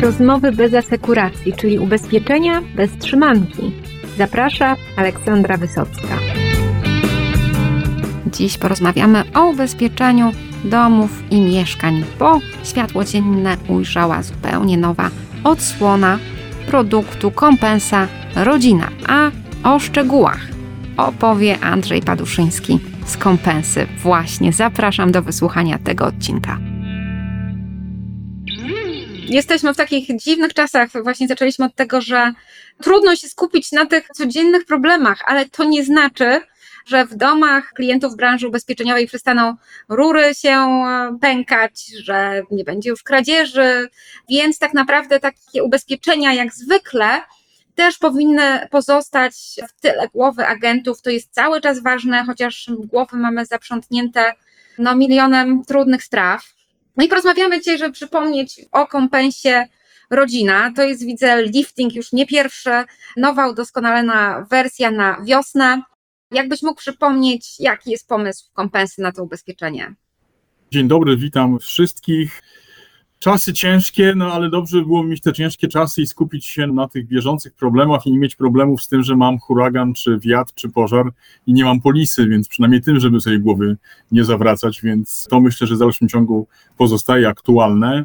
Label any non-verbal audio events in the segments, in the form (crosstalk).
Rozmowy bez asekuracji, czyli ubezpieczenia bez trzymanki. Zaprasza Aleksandra Wysocka. Dziś porozmawiamy o ubezpieczeniu domów i mieszkań, bo światło dzienne ujrzała zupełnie nowa odsłona produktu kompensa rodzina. A o szczegółach opowie Andrzej Paduszyński z kompensy. Właśnie zapraszam do wysłuchania tego odcinka. Jesteśmy w takich dziwnych czasach. Właśnie zaczęliśmy od tego, że trudno się skupić na tych codziennych problemach, ale to nie znaczy, że w domach klientów branży ubezpieczeniowej przestaną rury się e, pękać, że nie będzie już kradzieży, więc tak naprawdę takie ubezpieczenia jak zwykle też powinny pozostać w tyle głowy agentów. To jest cały czas ważne, chociaż głowy mamy zaprzątnięte no, milionem trudnych spraw. No i porozmawiamy dzisiaj, żeby przypomnieć o kompensie rodzina. To jest, widzę, lifting już nie pierwszy, nowa udoskonalona wersja na wiosnę. Jakbyś mógł przypomnieć, jaki jest pomysł kompensy na to ubezpieczenie? Dzień dobry, witam wszystkich. Czasy ciężkie, no ale dobrze by było mieć te ciężkie czasy i skupić się na tych bieżących problemach i nie mieć problemów z tym, że mam huragan, czy wiatr, czy pożar i nie mam polisy, więc przynajmniej tym, żeby sobie głowy nie zawracać, więc to myślę, że w dalszym ciągu pozostaje aktualne.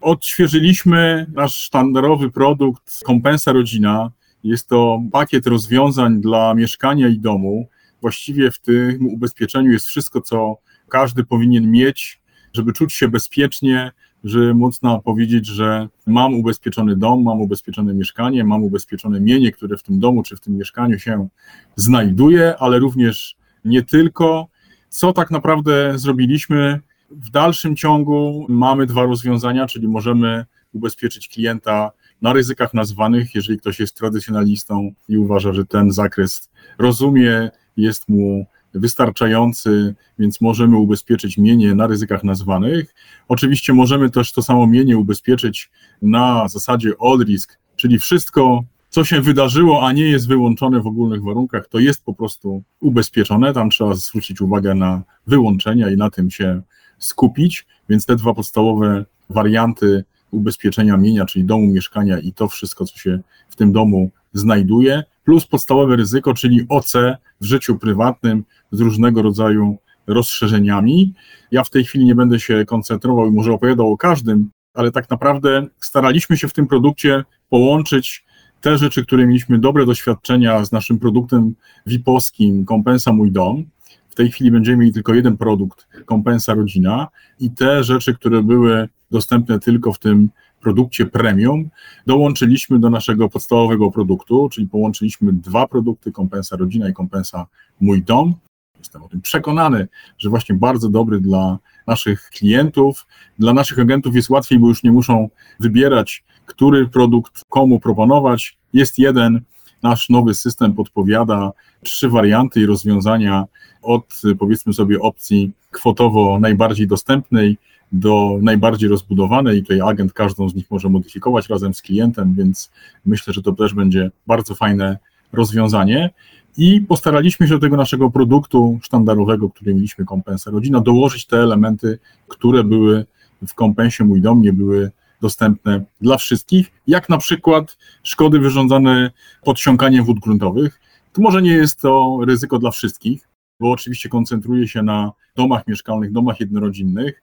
Odświeżyliśmy nasz sztandarowy produkt Kompensa Rodzina. Jest to pakiet rozwiązań dla mieszkania i domu. Właściwie w tym ubezpieczeniu jest wszystko, co każdy powinien mieć, żeby czuć się bezpiecznie, że mocno powiedzieć, że mam ubezpieczony dom, mam ubezpieczone mieszkanie, mam ubezpieczone mienie, które w tym domu czy w tym mieszkaniu się znajduje, ale również nie tylko. Co tak naprawdę zrobiliśmy? W dalszym ciągu mamy dwa rozwiązania, czyli możemy ubezpieczyć klienta na ryzykach nazwanych, jeżeli ktoś jest tradycjonalistą i uważa, że ten zakres rozumie, jest mu wystarczający, więc możemy ubezpieczyć mienie na ryzykach nazwanych. Oczywiście możemy też to samo mienie ubezpieczyć na zasadzie all risk, czyli wszystko, co się wydarzyło, a nie jest wyłączone w ogólnych warunkach, to jest po prostu ubezpieczone. Tam trzeba zwrócić uwagę na wyłączenia i na tym się skupić. Więc te dwa podstawowe warianty ubezpieczenia mienia, czyli domu, mieszkania i to wszystko, co się w tym domu znajduje, plus podstawowe ryzyko, czyli OC w życiu prywatnym z różnego rodzaju rozszerzeniami. Ja w tej chwili nie będę się koncentrował i może opowiadał o każdym, ale tak naprawdę staraliśmy się w tym produkcie połączyć te rzeczy, które mieliśmy dobre doświadczenia z naszym produktem VIP-owskim Kompensa Mój Dom. W tej chwili będziemy mieli tylko jeden produkt, Kompensa Rodzina i te rzeczy, które były dostępne tylko w tym produkcie premium, dołączyliśmy do naszego podstawowego produktu, czyli połączyliśmy dwa produkty, kompensa rodzina i kompensa mój dom. Jestem o tym przekonany, że właśnie bardzo dobry dla naszych klientów. Dla naszych agentów jest łatwiej, bo już nie muszą wybierać, który produkt komu proponować. Jest jeden, nasz nowy system podpowiada trzy warianty i rozwiązania od powiedzmy sobie opcji kwotowo najbardziej dostępnej do najbardziej rozbudowanej tutaj agent każdą z nich może modyfikować razem z klientem, więc myślę, że to też będzie bardzo fajne rozwiązanie. I postaraliśmy się do tego naszego produktu sztandarowego, który mieliśmy, kompensa rodzina, dołożyć te elementy, które były w kompensie Mój Dom, nie były dostępne dla wszystkich, jak na przykład szkody wyrządzane podsiąkaniem wód gruntowych. To może nie jest to ryzyko dla wszystkich, bo oczywiście koncentruje się na domach mieszkalnych, domach jednorodzinnych,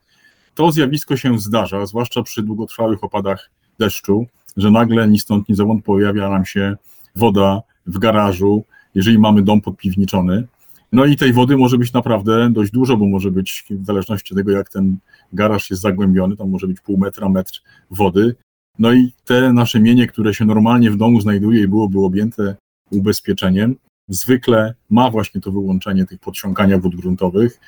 to zjawisko się zdarza, zwłaszcza przy długotrwałych opadach deszczu, że nagle ni stąd, ni zowąd pojawia nam się woda w garażu, jeżeli mamy dom podpiwniczony. No i tej wody może być naprawdę dość dużo, bo może być w zależności od tego, jak ten garaż jest zagłębiony, tam może być pół metra, metr wody. No i te nasze mienie, które się normalnie w domu znajduje i byłoby objęte ubezpieczeniem, zwykle ma właśnie to wyłączenie tych podsiąkania wód gruntowych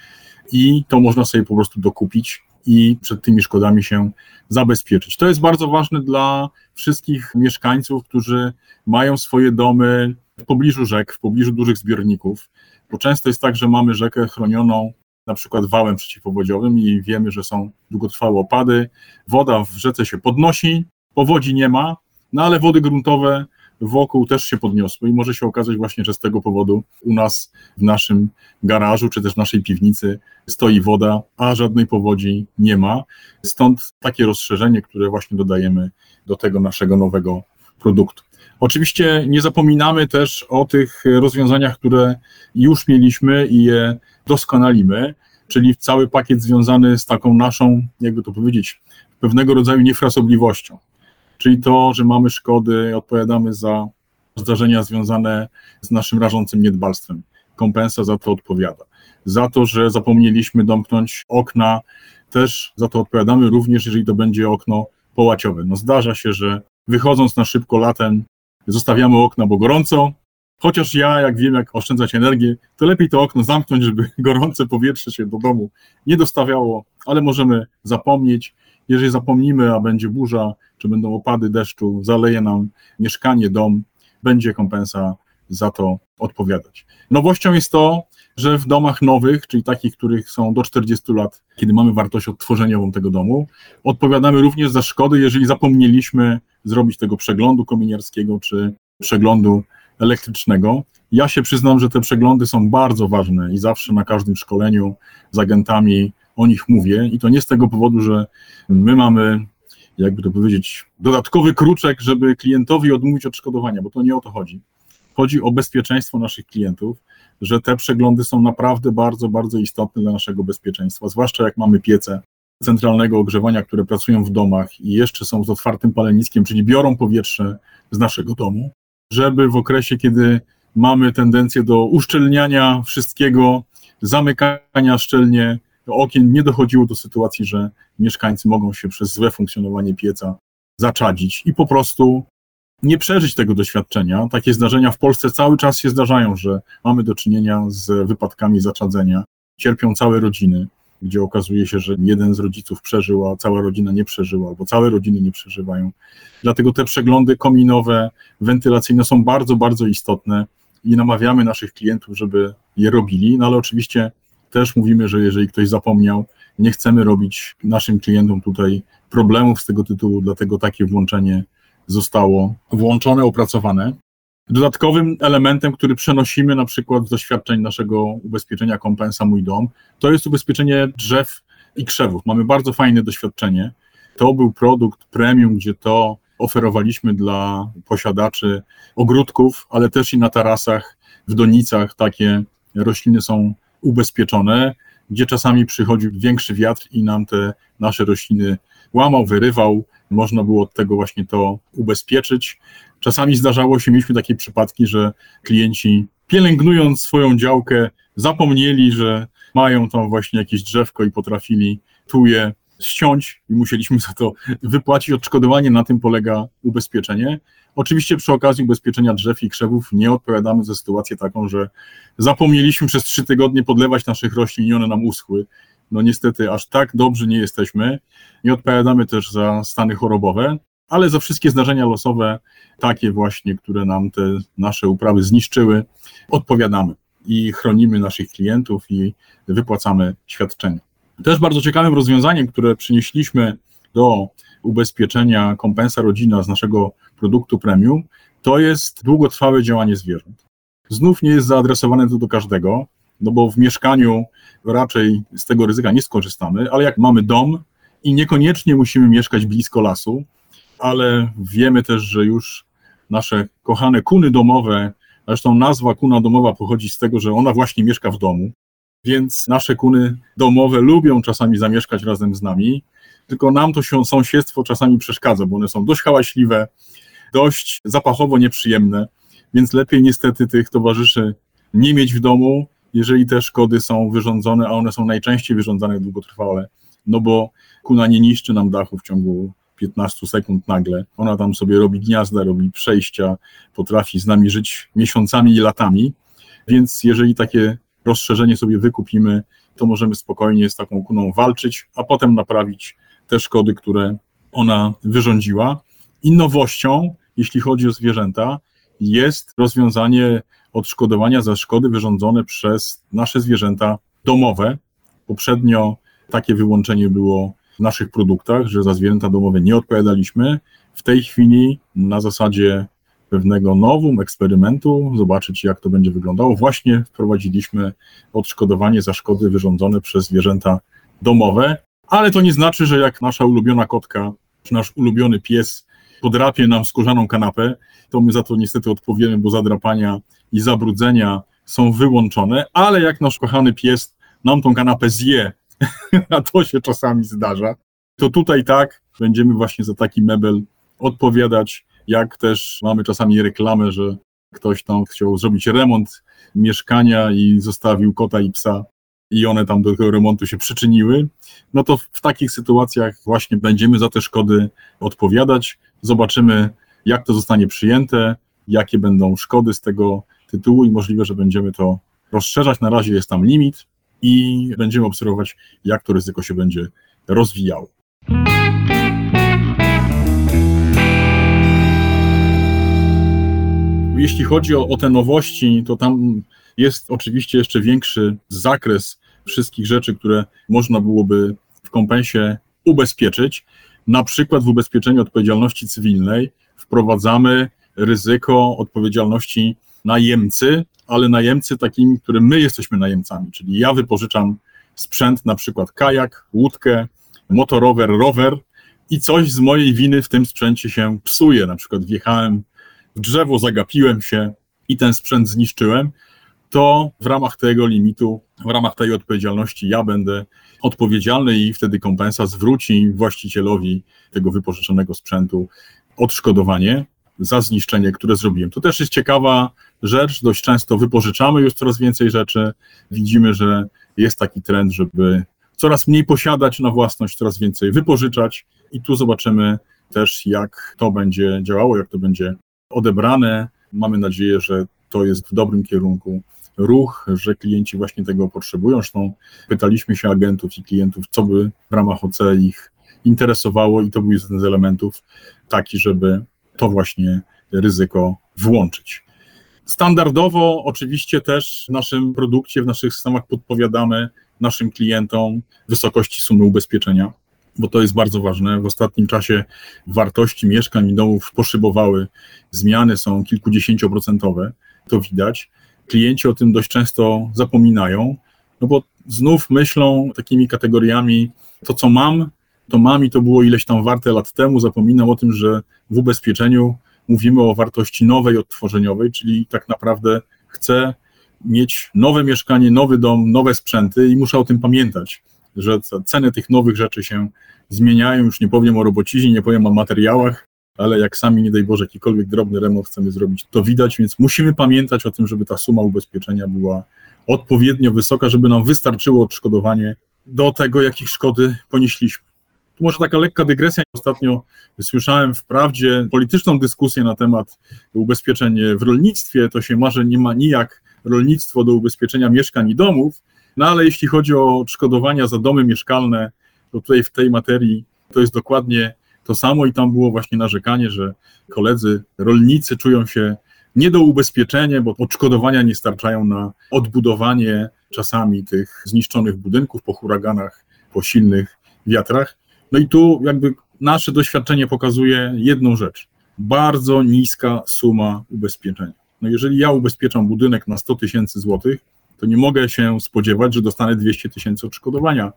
i to można sobie po prostu dokupić i przed tymi szkodami się zabezpieczyć. To jest bardzo ważne dla wszystkich mieszkańców, którzy mają swoje domy w pobliżu rzek, w pobliżu dużych zbiorników, bo często jest tak, że mamy rzekę chronioną na przykład wałem przeciwpowodziowym i wiemy, że są długotrwałe opady, woda w rzece się podnosi, powodzi nie ma, no ale wody gruntowe wokół też się podniosły i może się okazać właśnie, że z tego powodu u nas w naszym garażu czy też w naszej piwnicy stoi woda, a żadnej powodzi nie ma. Stąd takie rozszerzenie, które właśnie dodajemy do tego naszego nowego produktu. Oczywiście nie zapominamy też o tych rozwiązaniach, które już mieliśmy i je doskonalimy, czyli cały pakiet związany z taką naszą, jakby to powiedzieć, pewnego rodzaju niefrasobliwością. Czyli to, że mamy szkody, odpowiadamy za zdarzenia związane z naszym rażącym niedbalstwem. Kompensa za to odpowiada. Za to, że zapomnieliśmy domknąć okna, też za to odpowiadamy, również jeżeli to będzie okno połaciowe. No zdarza się, że wychodząc na szybko latem, zostawiamy okna, bo gorąco, chociaż ja, jak wiem, jak oszczędzać energię, to lepiej to okno zamknąć, żeby gorące powietrze się do domu nie dostawiało, ale możemy zapomnieć. Jeżeli zapomnimy, a będzie burza, czy będą opady deszczu, zaleje nam mieszkanie, dom, będzie kompensa za to odpowiadać. Nowością jest to, że w domach nowych, czyli takich, których są do 40 lat, kiedy mamy wartość odtworzeniową tego domu, odpowiadamy również za szkody, jeżeli zapomnieliśmy zrobić tego przeglądu kominiarskiego czy przeglądu elektrycznego. Ja się przyznam, że te przeglądy są bardzo ważne i zawsze na każdym szkoleniu z agentami o nich mówię i to nie z tego powodu, że my mamy jakby to powiedzieć, dodatkowy kruczek, żeby klientowi odmówić odszkodowania, bo to nie o to chodzi. Chodzi o bezpieczeństwo naszych klientów, że te przeglądy są naprawdę bardzo, bardzo istotne dla naszego bezpieczeństwa, zwłaszcza jak mamy piece centralnego ogrzewania, które pracują w domach i jeszcze są z otwartym paleniskiem, czyli biorą powietrze z naszego domu, żeby w okresie, kiedy mamy tendencję do uszczelniania wszystkiego, zamykania szczelnie okien, nie dochodziło do sytuacji, że mieszkańcy mogą się przez złe funkcjonowanie pieca zaczadzić i po prostu nie przeżyć tego doświadczenia. Takie zdarzenia w Polsce cały czas się zdarzają, że mamy do czynienia z wypadkami zaczadzenia. Cierpią całe rodziny, gdzie okazuje się, że jeden z rodziców przeżył, a cała rodzina nie przeżyła, albo całe rodziny nie przeżywają. Dlatego te przeglądy kominowe, wentylacyjne są bardzo, bardzo istotne i namawiamy naszych klientów, żeby je robili, no ale oczywiście też mówimy, że jeżeli ktoś zapomniał, nie chcemy robić naszym klientom tutaj problemów z tego tytułu, dlatego takie włączenie zostało włączone, opracowane. Dodatkowym elementem, który przenosimy na przykład z doświadczeń naszego ubezpieczenia Kompensa Mój Dom, to jest ubezpieczenie drzew i krzewów. Mamy bardzo fajne doświadczenie. To był produkt premium, gdzie to oferowaliśmy dla posiadaczy ogródków, ale też i na tarasach, w donicach takie rośliny są ubezpieczone, gdzie czasami przychodził większy wiatr i nam te nasze rośliny łamał, wyrywał. Można było od tego właśnie to ubezpieczyć. Czasami zdarzało się, mieliśmy takie przypadki, że klienci pielęgnując swoją działkę zapomnieli, że mają tam właśnie jakieś drzewko i potrafili tu je ściąć i musieliśmy za to wypłacić odszkodowanie, na tym polega ubezpieczenie. Oczywiście przy okazji ubezpieczenia drzew i krzewów nie odpowiadamy za sytuację taką, że zapomnieliśmy przez trzy tygodnie podlewać naszych roślin i one nam uschły. No niestety aż tak dobrze nie jesteśmy. Nie odpowiadamy też za stany chorobowe, ale za wszystkie zdarzenia losowe, takie właśnie, które nam te nasze uprawy zniszczyły, odpowiadamy i chronimy naszych klientów i wypłacamy świadczenia. Też bardzo ciekawym rozwiązaniem, które przynieśliśmy do ubezpieczenia kompensa rodzina z naszego produktu premium, to jest długotrwałe działanie zwierząt. Znów nie jest zaadresowane to do każdego, no bo w mieszkaniu raczej z tego ryzyka nie skorzystamy, ale jak mamy dom i niekoniecznie musimy mieszkać blisko lasu, ale wiemy też, że już nasze kochane kuny domowe, zresztą nazwa kuna domowa pochodzi z tego, że ona właśnie mieszka w domu, więc nasze kuny domowe lubią czasami zamieszkać razem z nami, tylko nam to sąsiedztwo czasami przeszkadza, bo one są dość hałaśliwe, dość zapachowo nieprzyjemne, więc lepiej niestety tych towarzyszy nie mieć w domu, jeżeli te szkody są wyrządzone, a one są najczęściej wyrządzane długotrwale, no bo kuna nie niszczy nam dachu w ciągu 15 sekund nagle. Ona tam sobie robi gniazda, robi przejścia, potrafi z nami żyć miesiącami i latami, więc jeżeli takie rozszerzenie sobie wykupimy, to możemy spokojnie z taką kuną walczyć, a potem naprawić te szkody, które ona wyrządziła. I nowością, jeśli chodzi o zwierzęta, jest rozwiązanie odszkodowania za szkody wyrządzone przez nasze zwierzęta domowe. Poprzednio takie wyłączenie było w naszych produktach, że za zwierzęta domowe nie odpowiadaliśmy. W tej chwili na zasadzie pewnego nowum, eksperymentu, zobaczyć jak to będzie wyglądało. Właśnie wprowadziliśmy odszkodowanie za szkody wyrządzone przez zwierzęta domowe, ale to nie znaczy, że jak nasza ulubiona kotka czy nasz ulubiony pies podrapie nam skórzaną kanapę, to my za to niestety odpowiemy, bo zadrapania i zabrudzenia są wyłączone, ale jak nasz kochany pies nam tą kanapę zje, (laughs) a to się czasami zdarza, to tutaj tak, będziemy właśnie za taki mebel odpowiadać, jak też mamy czasami reklamę, że ktoś tam chciał zrobić remont mieszkania i zostawił kota i psa i one tam do tego remontu się przyczyniły, no to w takich sytuacjach właśnie będziemy za te szkody odpowiadać. Zobaczymy, jak to zostanie przyjęte, jakie będą szkody z tego tytułu i możliwe, że będziemy to rozszerzać. Na razie jest tam limit i będziemy obserwować, jak to ryzyko się będzie rozwijało. Jeśli chodzi o, o te nowości, to tam jest oczywiście jeszcze większy zakres wszystkich rzeczy, które można byłoby w kompensie ubezpieczyć. Na przykład w ubezpieczeniu odpowiedzialności cywilnej wprowadzamy ryzyko odpowiedzialności najemcy, ale najemcy takimi, którym my jesteśmy najemcami, czyli ja wypożyczam sprzęt, na przykład kajak, łódkę, motorower, rower i coś z mojej winy w tym sprzęcie się psuje, na przykład wjechałem w drzewo, zagapiłem się i ten sprzęt zniszczyłem, to w ramach tego limitu, w ramach tej odpowiedzialności ja będę odpowiedzialny i wtedy kompensa zwróci właścicielowi tego wypożyczonego sprzętu odszkodowanie za zniszczenie, które zrobiłem. To też jest ciekawa rzecz, dość często wypożyczamy już coraz więcej rzeczy, widzimy, że jest taki trend, żeby coraz mniej posiadać na własność, coraz więcej wypożyczać i tu zobaczymy też, jak to będzie działało, jak to będzie odebrane. Mamy nadzieję, że to jest w dobrym kierunku ruch, że klienci właśnie tego potrzebują. Zresztą pytaliśmy się agentów i klientów, co by w ramach OC ich interesowało, i to był jeden z elementów taki, żeby to właśnie ryzyko włączyć. Standardowo, oczywiście, też w naszym produkcie, w naszych systemach podpowiadamy naszym klientom wysokości sumy ubezpieczenia, bo to jest bardzo ważne. W ostatnim czasie wartości mieszkań i domów poszybowały, zmiany są kilkudziesięcioprocentowe, to widać. Klienci o tym dość często zapominają, no bo znów myślą takimi kategoriami, to co mam, to mam i to było ileś tam warte lat temu, zapominam o tym, że w ubezpieczeniu mówimy o wartości nowej, odtworzeniowej, czyli tak naprawdę chcę mieć nowe mieszkanie, nowy dom, nowe sprzęty i muszę o tym pamiętać, że ceny tych nowych rzeczy się zmieniają, już nie powiem o robociźnie, nie powiem o materiałach, ale jak sami, nie daj Boże, jakikolwiek drobny remont chcemy zrobić, to widać, więc musimy pamiętać o tym, żeby ta suma ubezpieczenia była odpowiednio wysoka, żeby nam wystarczyło odszkodowanie do tego, jakich szkody ponieśliśmy. Tu może taka lekka dygresja. Ostatnio słyszałem wprawdzie polityczną dyskusję na temat ubezpieczeń w rolnictwie. To się może nie ma nijak rolnictwo do ubezpieczenia mieszkań i domów, no ale jeśli chodzi o odszkodowania za domy mieszkalne, to tutaj w tej materii to jest dokładnie to samo i tam było właśnie narzekanie, że koledzy rolnicy czują się nie do ubezpieczenia, bo odszkodowania nie starczają na odbudowanie czasami tych zniszczonych budynków po huraganach, po silnych wiatrach. No i tu jakby nasze doświadczenie pokazuje jedną rzecz. Bardzo niska suma ubezpieczenia. No jeżeli ja ubezpieczam budynek na 100 tysięcy złotych, to nie mogę się spodziewać, że dostanę 200 tysięcy odszkodowania.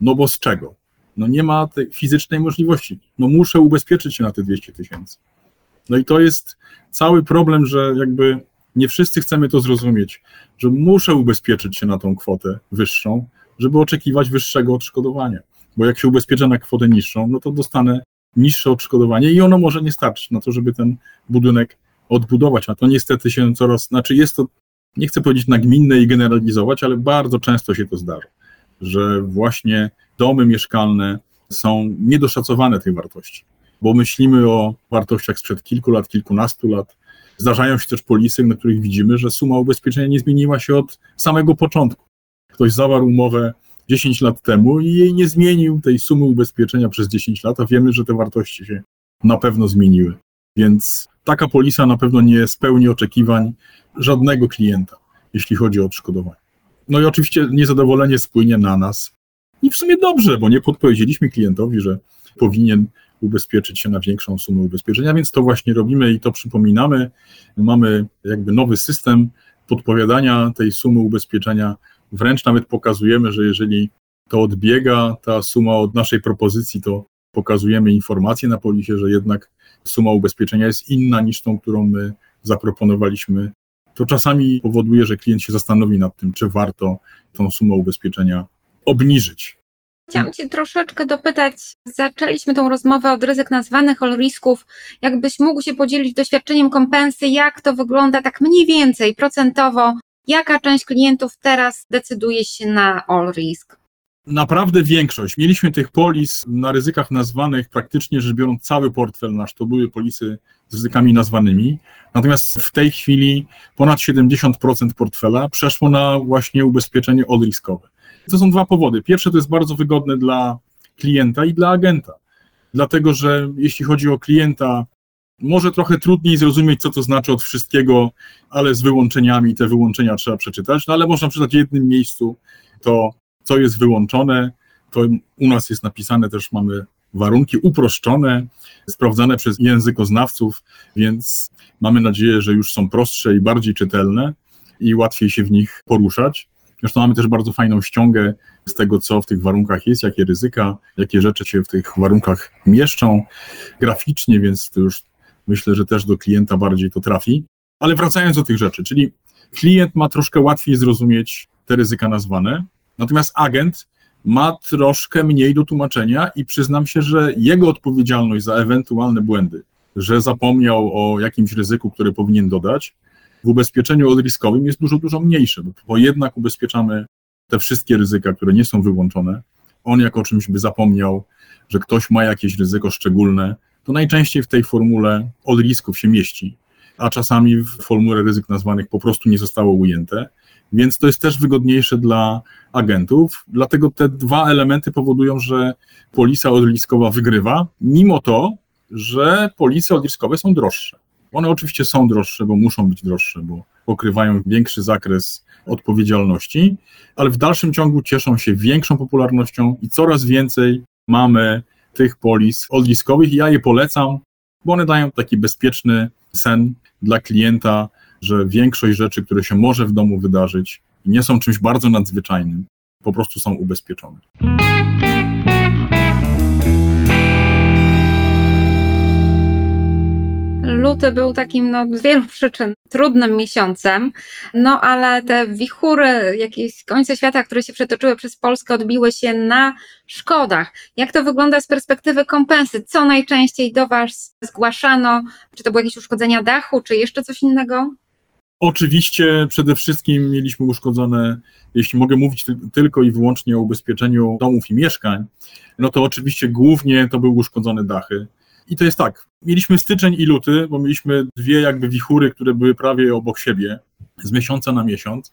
No bo z czego? No nie ma tej fizycznej możliwości. No muszę ubezpieczyć się na te 200 tysięcy. No i to jest cały problem, że jakby nie wszyscy chcemy to zrozumieć, że muszę ubezpieczyć się na tą kwotę wyższą, żeby oczekiwać wyższego odszkodowania. Bo jak się ubezpieczę na kwotę niższą, no to dostanę niższe odszkodowanie i ono może nie starczyć na to, żeby ten budynek odbudować. A to niestety się coraz, znaczy jest to, nie chcę powiedzieć nagminne i generalizować, ale bardzo często się to zdarza, że właśnie domy mieszkalne są niedoszacowane tej wartości, bo myślimy o wartościach sprzed kilku lat, kilkunastu lat. Zdarzają się też polisy, na których widzimy, że suma ubezpieczenia nie zmieniła się od samego początku. Ktoś zawarł umowę 10 lat temu i jej nie zmienił tej sumy ubezpieczenia przez 10 lat, a wiemy, że te wartości się na pewno zmieniły. Więc taka polisa na pewno nie spełni oczekiwań żadnego klienta, jeśli chodzi o odszkodowanie. No i oczywiście niezadowolenie spłynie na nas, i w sumie dobrze, bo nie podpowiedzieliśmy klientowi, że powinien ubezpieczyć się na większą sumę ubezpieczenia, więc to właśnie robimy i to przypominamy. Mamy jakby nowy system podpowiadania tej sumy ubezpieczenia. Wręcz nawet pokazujemy, że jeżeli to odbiega ta suma od naszej propozycji, to pokazujemy informację na polisie, że jednak suma ubezpieczenia jest inna niż tą, którą my zaproponowaliśmy. To czasami powoduje, że klient się zastanowi nad tym, czy warto tą sumę ubezpieczenia obniżyć. Chciałam Cię troszeczkę dopytać. Zaczęliśmy tą rozmowę od ryzyk nazwanych, all risków. Jakbyś mógł się podzielić doświadczeniem kompensy, jak to wygląda tak mniej więcej procentowo? Jaka część klientów teraz decyduje się na all risk? Naprawdę większość. Mieliśmy tych polis na ryzykach nazwanych praktycznie rzecz biorąc cały portfel nasz, to były polisy z ryzykami nazwanymi. Natomiast w tej chwili ponad 70% portfela przeszło na właśnie ubezpieczenie all-riskowe. To są dwa powody. Pierwsze to jest bardzo wygodne dla klienta i dla agenta. Dlatego, że jeśli chodzi o klienta, może trochę trudniej zrozumieć, co to znaczy od wszystkiego, ale z wyłączeniami te wyłączenia trzeba przeczytać, no ale można przeczytać w jednym miejscu to, co jest wyłączone. To u nas jest napisane też, mamy warunki uproszczone, sprawdzane przez językoznawców, więc mamy nadzieję, że już są prostsze i bardziej czytelne i łatwiej się w nich poruszać. Zresztą mamy też bardzo fajną ściągę z tego, co w tych warunkach jest, jakie ryzyka, jakie rzeczy się w tych warunkach mieszczą graficznie, więc to już myślę, że też do klienta bardziej to trafi. Ale wracając do tych rzeczy, czyli klient ma troszkę łatwiej zrozumieć te ryzyka nazwane, natomiast agent ma troszkę mniej do tłumaczenia i przyznam się, że jego odpowiedzialność za ewentualne błędy, że zapomniał o jakimś ryzyku, które powinien dodać, w ubezpieczeniu odriskowym jest dużo, dużo mniejsze, bo jednak ubezpieczamy te wszystkie ryzyka, które nie są wyłączone. On jako o czymś by zapomniał, że ktoś ma jakieś ryzyko szczególne, to najczęściej w tej formule od risków się mieści, a czasami w formule ryzyk nazwanych po prostu nie zostało ujęte. Więc to jest też wygodniejsze dla agentów. Dlatego te dwa elementy powodują, że polisa odriskowa wygrywa, mimo to, że polisy odriskowe są droższe. One oczywiście są droższe, bo muszą być droższe, bo pokrywają większy zakres odpowiedzialności, ale w dalszym ciągu cieszą się większą popularnością i coraz więcej mamy tych polis odliskowych ja je polecam, bo one dają taki bezpieczny sen dla klienta, że większość rzeczy, które się może w domu wydarzyć, nie są czymś bardzo nadzwyczajnym, po prostu są ubezpieczone. Luty był takim no, z wielu przyczyn trudnym miesiącem, no ale te wichury, jakieś końce świata, które się przetoczyły przez Polskę, odbiły się na szkodach. Jak to wygląda z perspektywy kompensy? Co najczęściej do Was zgłaszano? Czy to były jakieś uszkodzenia dachu, czy jeszcze coś innego? Oczywiście przede wszystkim mieliśmy uszkodzone, jeśli mogę mówić tylko i wyłącznie o ubezpieczeniu domów i mieszkań, no to oczywiście głównie to były uszkodzone dachy. I to jest tak, mieliśmy styczeń i luty, bo mieliśmy dwie jakby wichury, które były prawie obok siebie, z miesiąca na miesiąc.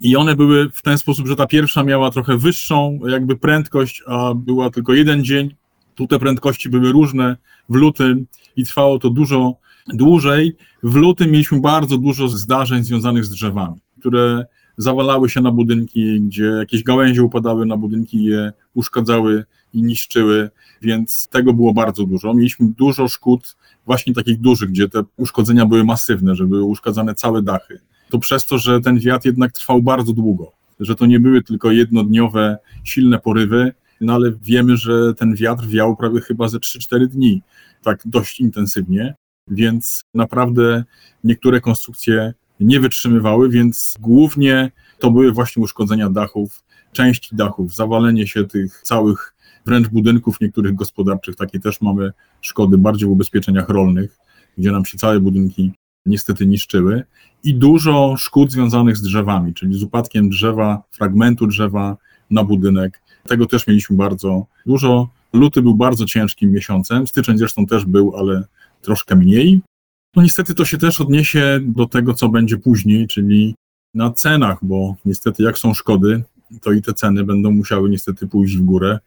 I one były w ten sposób, że ta pierwsza miała trochę wyższą jakby prędkość, a była tylko jeden dzień. Tu te prędkości były różne w lutym i trwało to dużo dłużej. W lutym mieliśmy bardzo dużo zdarzeń związanych z drzewami, które zawalały się na budynki, gdzie jakieś gałęzie upadały na budynki je uszkadzały i niszczyły, więc tego było bardzo dużo. Mieliśmy dużo szkód, właśnie takich dużych, gdzie te uszkodzenia były masywne, że były uszkadzane całe dachy. To przez to, że ten wiatr jednak trwał bardzo długo, że to nie były tylko jednodniowe, silne porywy, no ale wiemy, że ten wiatr wiał prawie chyba ze 3-4 dni, tak dość intensywnie, więc naprawdę niektóre konstrukcje nie wytrzymywały, więc głównie to były właśnie uszkodzenia dachów, części dachów, zawalenie się tych całych wręcz budynków niektórych gospodarczych. Takie też mamy szkody bardziej w ubezpieczeniach rolnych, gdzie nam się całe budynki niestety niszczyły. I dużo szkód związanych z drzewami, czyli z upadkiem drzewa, fragmentu drzewa na budynek. Tego też mieliśmy bardzo dużo. Luty był bardzo ciężkim miesiącem, styczeń zresztą też był, ale troszkę mniej. No niestety to się też odniesie do tego, co będzie później, czyli na cenach, bo niestety jak są szkody, to i te ceny będą musiały niestety pójść w górę,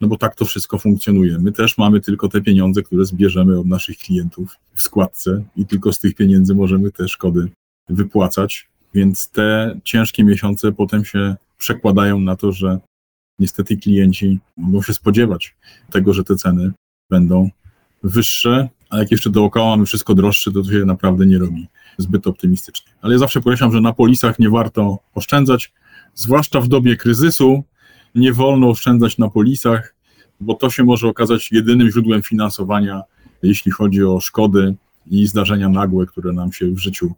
no bo tak to wszystko funkcjonuje. My też mamy tylko te pieniądze, które zbierzemy od naszych klientów w składce i tylko z tych pieniędzy możemy te szkody wypłacać, więc te ciężkie miesiące potem się przekładają na to, że niestety klienci mogą się spodziewać tego, że te ceny będą wyższe, a jak jeszcze dookoła mamy wszystko droższe, to to się naprawdę nie robi zbyt optymistycznie. Ale ja zawsze podkreślam, że na polisach nie warto oszczędzać, zwłaszcza w dobie kryzysu, nie wolno oszczędzać na polisach, bo to się może okazać jedynym źródłem finansowania, jeśli chodzi o szkody i zdarzenia nagłe, które nam się w życiu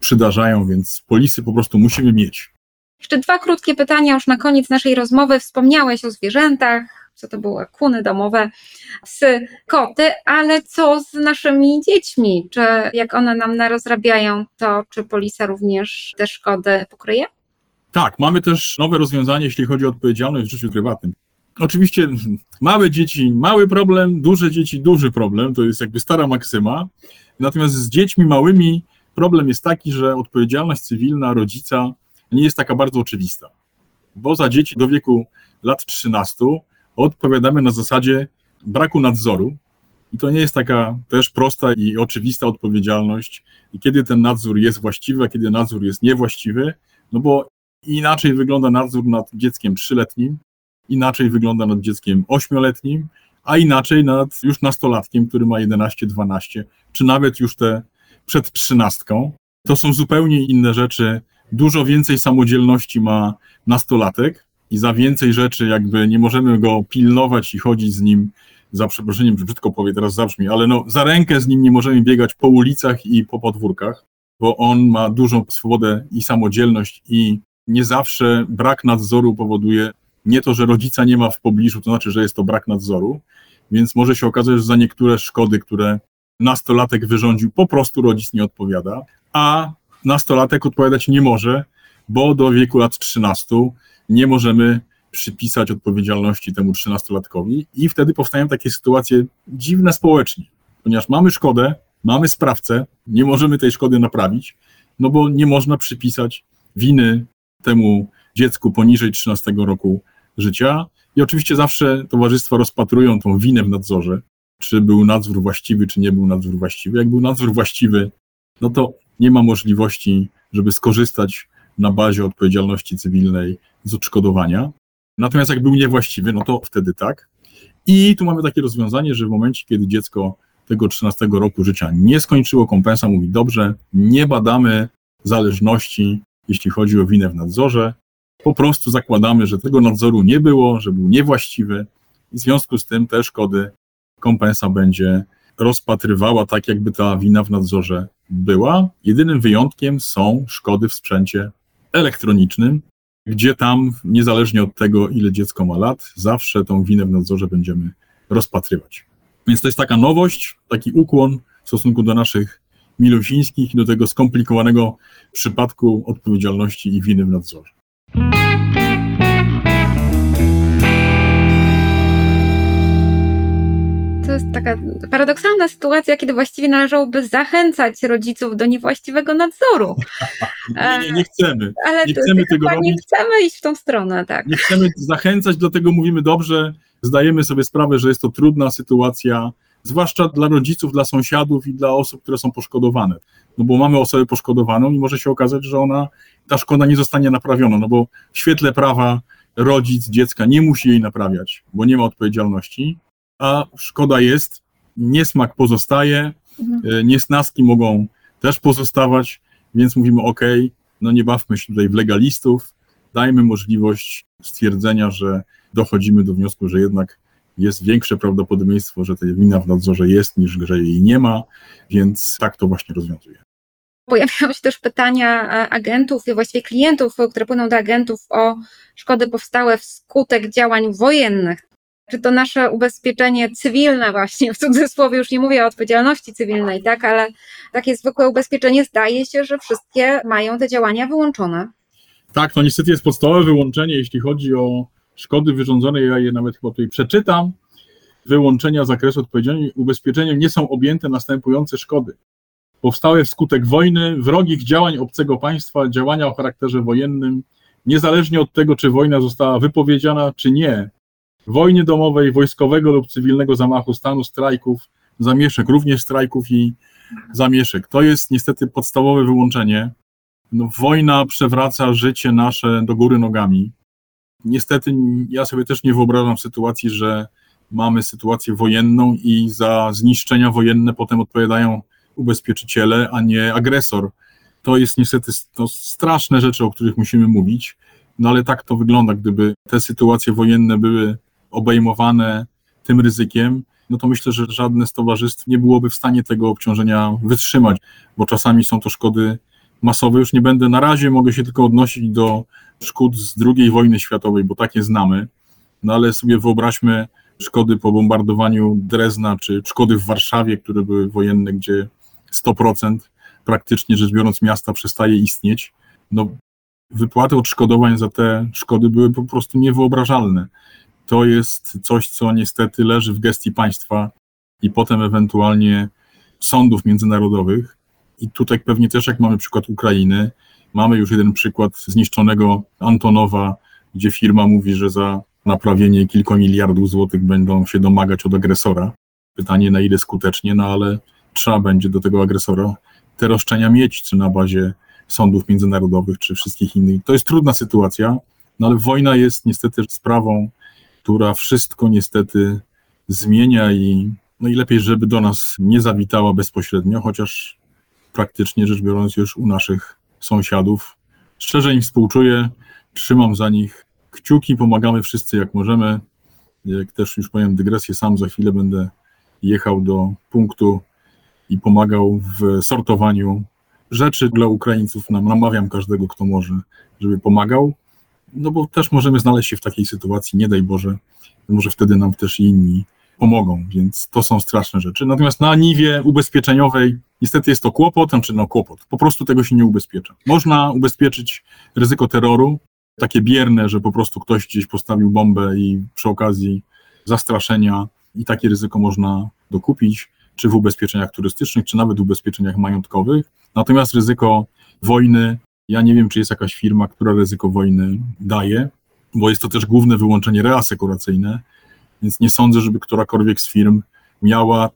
przydarzają, więc polisy po prostu musimy mieć. Jeszcze dwa krótkie pytania już na koniec naszej rozmowy. Wspomniałeś o zwierzętach, co to były kuny domowe, psy, koty, ale co z naszymi dziećmi? Czy jak one nam narozrabiają, to czy polisa również te szkody pokryje? Tak, mamy też nowe rozwiązanie, jeśli chodzi o odpowiedzialność w życiu prywatnym. Oczywiście małe dzieci, mały problem, duże dzieci, duży problem, to jest jakby stara maksyma. Natomiast z dziećmi małymi problem jest taki, że odpowiedzialność cywilna rodzica nie jest taka bardzo oczywista, bo za dzieci do wieku lat 13 odpowiadamy na zasadzie braku nadzoru. I to nie jest taka też prosta i oczywista odpowiedzialność, i kiedy ten nadzór jest właściwy, a kiedy nadzór jest niewłaściwy, no bo inaczej wygląda nadzór nad dzieckiem trzyletnim, inaczej wygląda nad dzieckiem ośmioletnim, a inaczej nad już nastolatkiem, który ma 11, 12, czy nawet już te przed trzynastką. To są zupełnie inne rzeczy. Dużo więcej samodzielności ma nastolatek i za więcej rzeczy jakby nie możemy go pilnować i chodzić z nim, za przeproszeniem, brzydko powie, teraz zabrzmi, ale no za rękę z nim nie możemy biegać po ulicach i po podwórkach, bo on ma dużą swobodę i samodzielność i nie zawsze brak nadzoru powoduje nie to, że rodzica nie ma w pobliżu, to znaczy, że jest to brak nadzoru, więc może się okazać, że za niektóre szkody, które nastolatek wyrządził, po prostu rodzic nie odpowiada, a nastolatek odpowiadać nie może, bo do wieku lat 13 nie możemy przypisać odpowiedzialności temu 13-latkowi i wtedy powstają takie sytuacje dziwne społecznie, ponieważ mamy szkodę, mamy sprawcę, nie możemy tej szkody naprawić, no bo nie można przypisać winy temu dziecku poniżej 13 roku życia. I oczywiście zawsze towarzystwa rozpatrują tą winę w nadzorze, czy był nadzór właściwy, czy nie był nadzór właściwy. Jak był nadzór właściwy, no to nie ma możliwości, żeby skorzystać na bazie odpowiedzialności cywilnej z odszkodowania. Natomiast jak był niewłaściwy, no to wtedy tak. I tu mamy takie rozwiązanie, że w momencie, kiedy dziecko tego 13 roku życia nie skończyło, kompensa mówi dobrze, nie badamy zależności, jeśli chodzi o winę w nadzorze. Po prostu zakładamy, że tego nadzoru nie było, że był niewłaściwy i w związku z tym te szkody kompensa będzie rozpatrywała tak, jakby ta wina w nadzorze była. Jedynym wyjątkiem są szkody w sprzęcie elektronicznym, gdzie tam, niezależnie od tego, ile dziecko ma lat, zawsze tą winę w nadzorze będziemy rozpatrywać. Więc to jest taka nowość, taki ukłon w stosunku do naszych milusińskich i do tego skomplikowanego przypadku odpowiedzialności i winy w nadzorze. Jest taka paradoksalna sytuacja, kiedy właściwie należałoby zachęcać rodziców do niewłaściwego nadzoru. (laughs) Nie, nie, nie chcemy. Ale nie chcemy tego nie robić. chcemy iść w tą stronę, tak. Nie chcemy zachęcać, dlatego mówimy dobrze, zdajemy sobie sprawę, że jest to trudna sytuacja, zwłaszcza dla rodziców, dla sąsiadów i dla osób, które są poszkodowane. No bo mamy osobę poszkodowaną i może się okazać, że ona, ta szkoda nie zostanie naprawiona, no bo w świetle prawa rodzic dziecka nie musi jej naprawiać, bo nie ma odpowiedzialności, a szkoda jest, niesmak pozostaje, Mhm. e, niesnaski mogą też pozostawać, więc mówimy ok, no nie bawmy się tutaj w legalistów, dajmy możliwość stwierdzenia, że dochodzimy do wniosku, że jednak jest większe prawdopodobieństwo, że ta wina w nadzorze jest, niż że jej nie ma, więc tak to właśnie rozwiązuje. Pojawiają się też pytania e, agentów, i właściwie klientów, które płyną do agentów o szkody powstałe wskutek działań wojennych. Czy to nasze ubezpieczenie cywilne właśnie, w cudzysłowie już nie mówię o odpowiedzialności cywilnej, tak, ale takie zwykłe ubezpieczenie zdaje się, że wszystkie mają te działania wyłączone. Tak, to niestety jest podstawowe wyłączenie, jeśli chodzi o szkody wyrządzone, ja je nawet chyba tutaj przeczytam. Wyłączenia zakresu odpowiedzialności ubezpieczeniem nie są objęte następujące szkody. Powstałe wskutek wojny, wrogich działań obcego państwa, działania o charakterze wojennym, niezależnie od tego, czy wojna została wypowiedziana, czy nie, wojny domowej, wojskowego lub cywilnego zamachu stanu, strajków, zamieszek, również strajków i zamieszek. To jest niestety podstawowe wyłączenie. No, wojna przewraca życie nasze do góry nogami. Niestety ja sobie też nie wyobrażam sytuacji, że mamy sytuację wojenną i za zniszczenia wojenne potem odpowiadają ubezpieczyciele, a nie agresor. To jest niestety to straszne rzeczy, o których musimy mówić, no ale tak to wygląda. Gdyby te sytuacje wojenne były obejmowane tym ryzykiem, no to myślę, że żadne z towarzystw nie byłoby w stanie tego obciążenia wytrzymać, bo czasami są to szkody masowe. Już nie będę na razie, mogę się tylko odnosić do szkód z II wojny światowej, bo takie znamy. No ale sobie wyobraźmy szkody po bombardowaniu Drezna, czy szkody w Warszawie, które były wojenne, gdzie 100% praktycznie rzecz biorąc miasta przestaje istnieć. No, wypłaty odszkodowań za te szkody były po prostu niewyobrażalne. To jest coś, co niestety leży w gestii państwa i potem ewentualnie sądów międzynarodowych. I tutaj pewnie też, jak mamy przykład Ukrainy, mamy już jeden przykład zniszczonego Antonowa, gdzie firma mówi, że za naprawienie kilku miliardów złotych będą się domagać od agresora. Pytanie, na ile skutecznie, no ale trzeba będzie do tego agresora te roszczenia mieć, czy na bazie sądów międzynarodowych, czy wszystkich innych. To jest trudna sytuacja, no ale wojna jest niestety sprawą, która wszystko niestety zmienia i, no i lepiej, żeby do nas nie zawitała bezpośrednio, chociaż praktycznie rzecz biorąc już u naszych sąsiadów. Szczerze im współczuję, trzymam za nich kciuki, pomagamy wszyscy jak możemy. Jak też już powiem dygresję, sam za chwilę będę jechał do punktu i pomagał w sortowaniu rzeczy dla Ukraińców. Namawiam każdego, kto może, żeby pomagał, no bo też możemy znaleźć się w takiej sytuacji, nie daj Boże, może wtedy nam też inni pomogą, więc to są straszne rzeczy. Natomiast na niwie ubezpieczeniowej niestety jest to kłopot, czy no kłopot, po prostu tego się nie ubezpiecza. Można ubezpieczyć ryzyko terroru, takie bierne, że po prostu ktoś gdzieś postawił bombę i przy okazji zastraszenia i takie ryzyko można dokupić, czy w ubezpieczeniach turystycznych, czy nawet w ubezpieczeniach majątkowych. Natomiast ryzyko wojny, ja nie wiem, czy jest jakaś firma, która ryzyko wojny daje, bo jest to też główne wyłączenie reasekuracyjne, więc nie sądzę, żeby którakolwiek z firm miała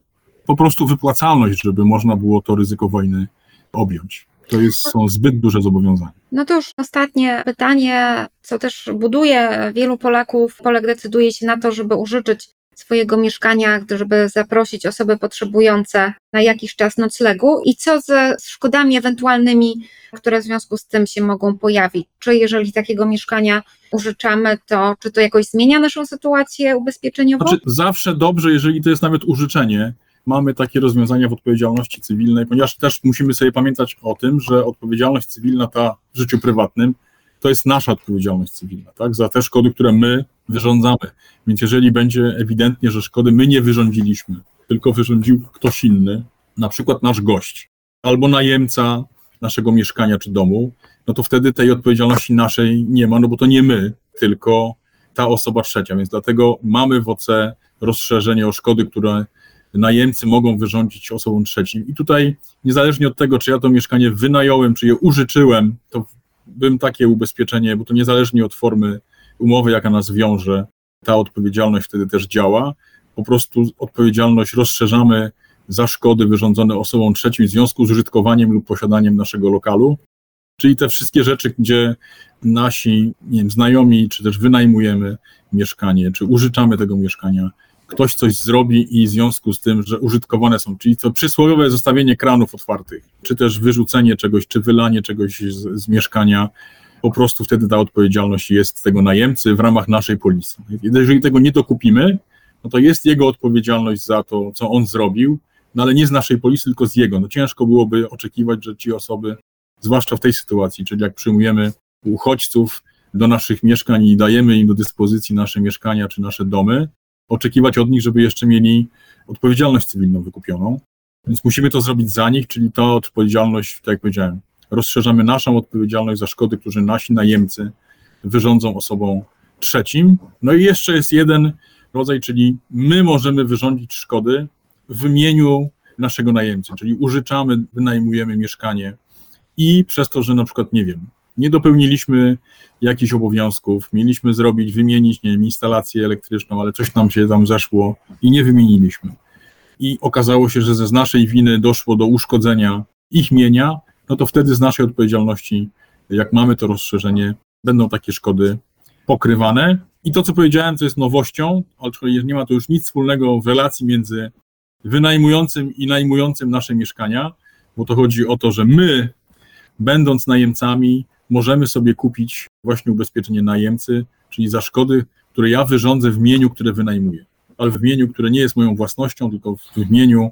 po prostu wypłacalność, żeby można było to ryzyko wojny objąć. To jest, są zbyt duże zobowiązania. No to już ostatnie pytanie, co też buduje wielu Polaków. Polak decyduje się na to, żeby użyczyć swojego mieszkania, żeby zaprosić osoby potrzebujące na jakiś czas noclegu i co ze szkodami ewentualnymi, które w związku z tym się mogą pojawić. Czy jeżeli takiego mieszkania użyczamy, to czy to jakoś zmienia naszą sytuację ubezpieczeniową? Znaczy, zawsze dobrze, jeżeli to jest nawet użyczenie, mamy takie rozwiązania w odpowiedzialności cywilnej, ponieważ też musimy sobie pamiętać o tym, że odpowiedzialność cywilna ta w życiu prywatnym to jest nasza odpowiedzialność cywilna, tak? Za te szkody, które my wyrządzamy. Więc jeżeli będzie ewidentnie, że szkody my nie wyrządziliśmy, tylko wyrządził ktoś inny, na przykład nasz gość albo najemca naszego mieszkania czy domu, no to wtedy tej odpowiedzialności naszej nie ma, no bo to nie my, tylko ta osoba trzecia. Więc dlatego mamy w OC rozszerzenie o szkody, które najemcy mogą wyrządzić osobom trzecim. I tutaj, niezależnie od tego, czy ja to mieszkanie wynająłem, czy je użyczyłem, to bym takie ubezpieczenie, bo to niezależnie od formy umowy, jaka nas wiąże, ta odpowiedzialność wtedy też działa. Po prostu odpowiedzialność rozszerzamy za szkody wyrządzone osobom trzecim w związku z użytkowaniem lub posiadaniem naszego lokalu. Czyli te wszystkie rzeczy, gdzie nasi wiem, znajomi, czy też wynajmujemy mieszkanie, czy użyczamy tego mieszkania, ktoś coś zrobi i w związku z tym, że użytkowane są, czyli to przysłowiowe zostawienie kranów otwartych, czy też wyrzucenie czegoś, czy wylanie czegoś z, z mieszkania, po prostu wtedy ta odpowiedzialność jest tego najemcy w ramach naszej policji. Jeżeli tego nie dokupimy, no to jest jego odpowiedzialność za to, co on zrobił, no ale nie z naszej policji, tylko z jego. No ciężko byłoby oczekiwać, że ci osoby, zwłaszcza w tej sytuacji, czyli jak przyjmujemy uchodźców do naszych mieszkań i dajemy im do dyspozycji nasze mieszkania czy nasze domy, oczekiwać od nich, żeby jeszcze mieli odpowiedzialność cywilną wykupioną. Więc musimy to zrobić za nich, czyli ta odpowiedzialność, tak jak powiedziałem, rozszerzamy naszą odpowiedzialność za szkody, które nasi najemcy wyrządzą osobom trzecim. No i jeszcze jest jeden rodzaj, czyli my możemy wyrządzić szkody w imieniu naszego najemcy, czyli użyczamy, wynajmujemy mieszkanie i przez to, że na przykład, nie wiem, nie dopełniliśmy jakichś obowiązków, mieliśmy zrobić, wymienić, nie wiem, instalację elektryczną, ale coś nam się tam zeszło i nie wymieniliśmy. I okazało się, że ze z naszej winy doszło do uszkodzenia ich mienia, no to wtedy z naszej odpowiedzialności, jak mamy to rozszerzenie, będą takie szkody pokrywane. I to, co powiedziałem, to jest nowością, ale nie ma to już nic wspólnego w relacji między wynajmującym i najmującym nasze mieszkania, bo to chodzi o to, że my, będąc najemcami, możemy sobie kupić właśnie ubezpieczenie najemcy, czyli za szkody, które ja wyrządzę w mieniu, które wynajmuję, ale w mieniu, które nie jest moją własnością, tylko w mieniu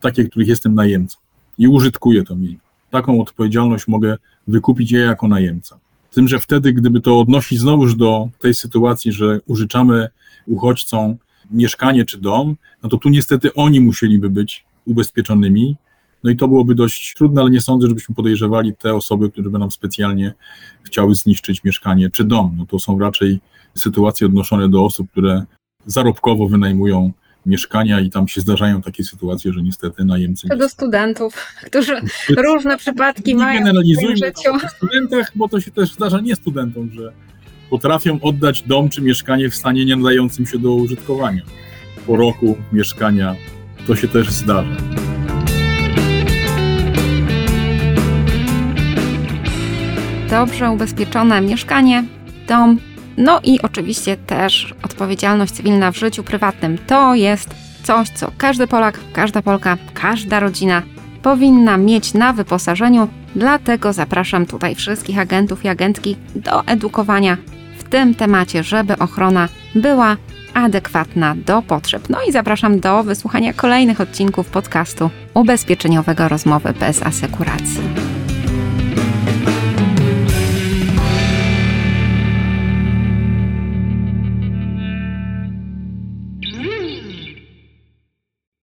takie, których jestem najemcą i użytkuję to mienie. Taką odpowiedzialność mogę wykupić ja jako najemca. Tym, że wtedy, gdyby to odnosić znowuż do tej sytuacji, że użyczamy uchodźcom mieszkanie czy dom, no to tu niestety oni musieliby być ubezpieczonymi. No i to byłoby dość trudne, ale nie sądzę, żebyśmy podejrzewali te osoby, które by nam specjalnie chciały zniszczyć mieszkanie czy dom. No to są raczej sytuacje odnoszone do osób, które zarobkowo wynajmują mieszkania i tam się zdarzają takie sytuacje, że niestety najemcy... To do studentów, którzy różne przypadki nie mają generalizujmy w życiu. o studentach, bo to się też zdarza nie studentom, że potrafią oddać dom czy mieszkanie w stanie nie nadającym się do użytkowania. Po roku mieszkania to się też zdarza. Dobrze ubezpieczone mieszkanie, dom, no i oczywiście też odpowiedzialność cywilna w życiu prywatnym. To jest coś, co każdy Polak, każda Polka, każda rodzina powinna mieć na wyposażeniu. Dlatego zapraszam tutaj wszystkich agentów i agentki do edukowania w tym temacie, żeby ochrona była adekwatna do potrzeb. No i zapraszam do wysłuchania kolejnych odcinków podcastu ubezpieczeniowego Rozmowy bez asekuracji.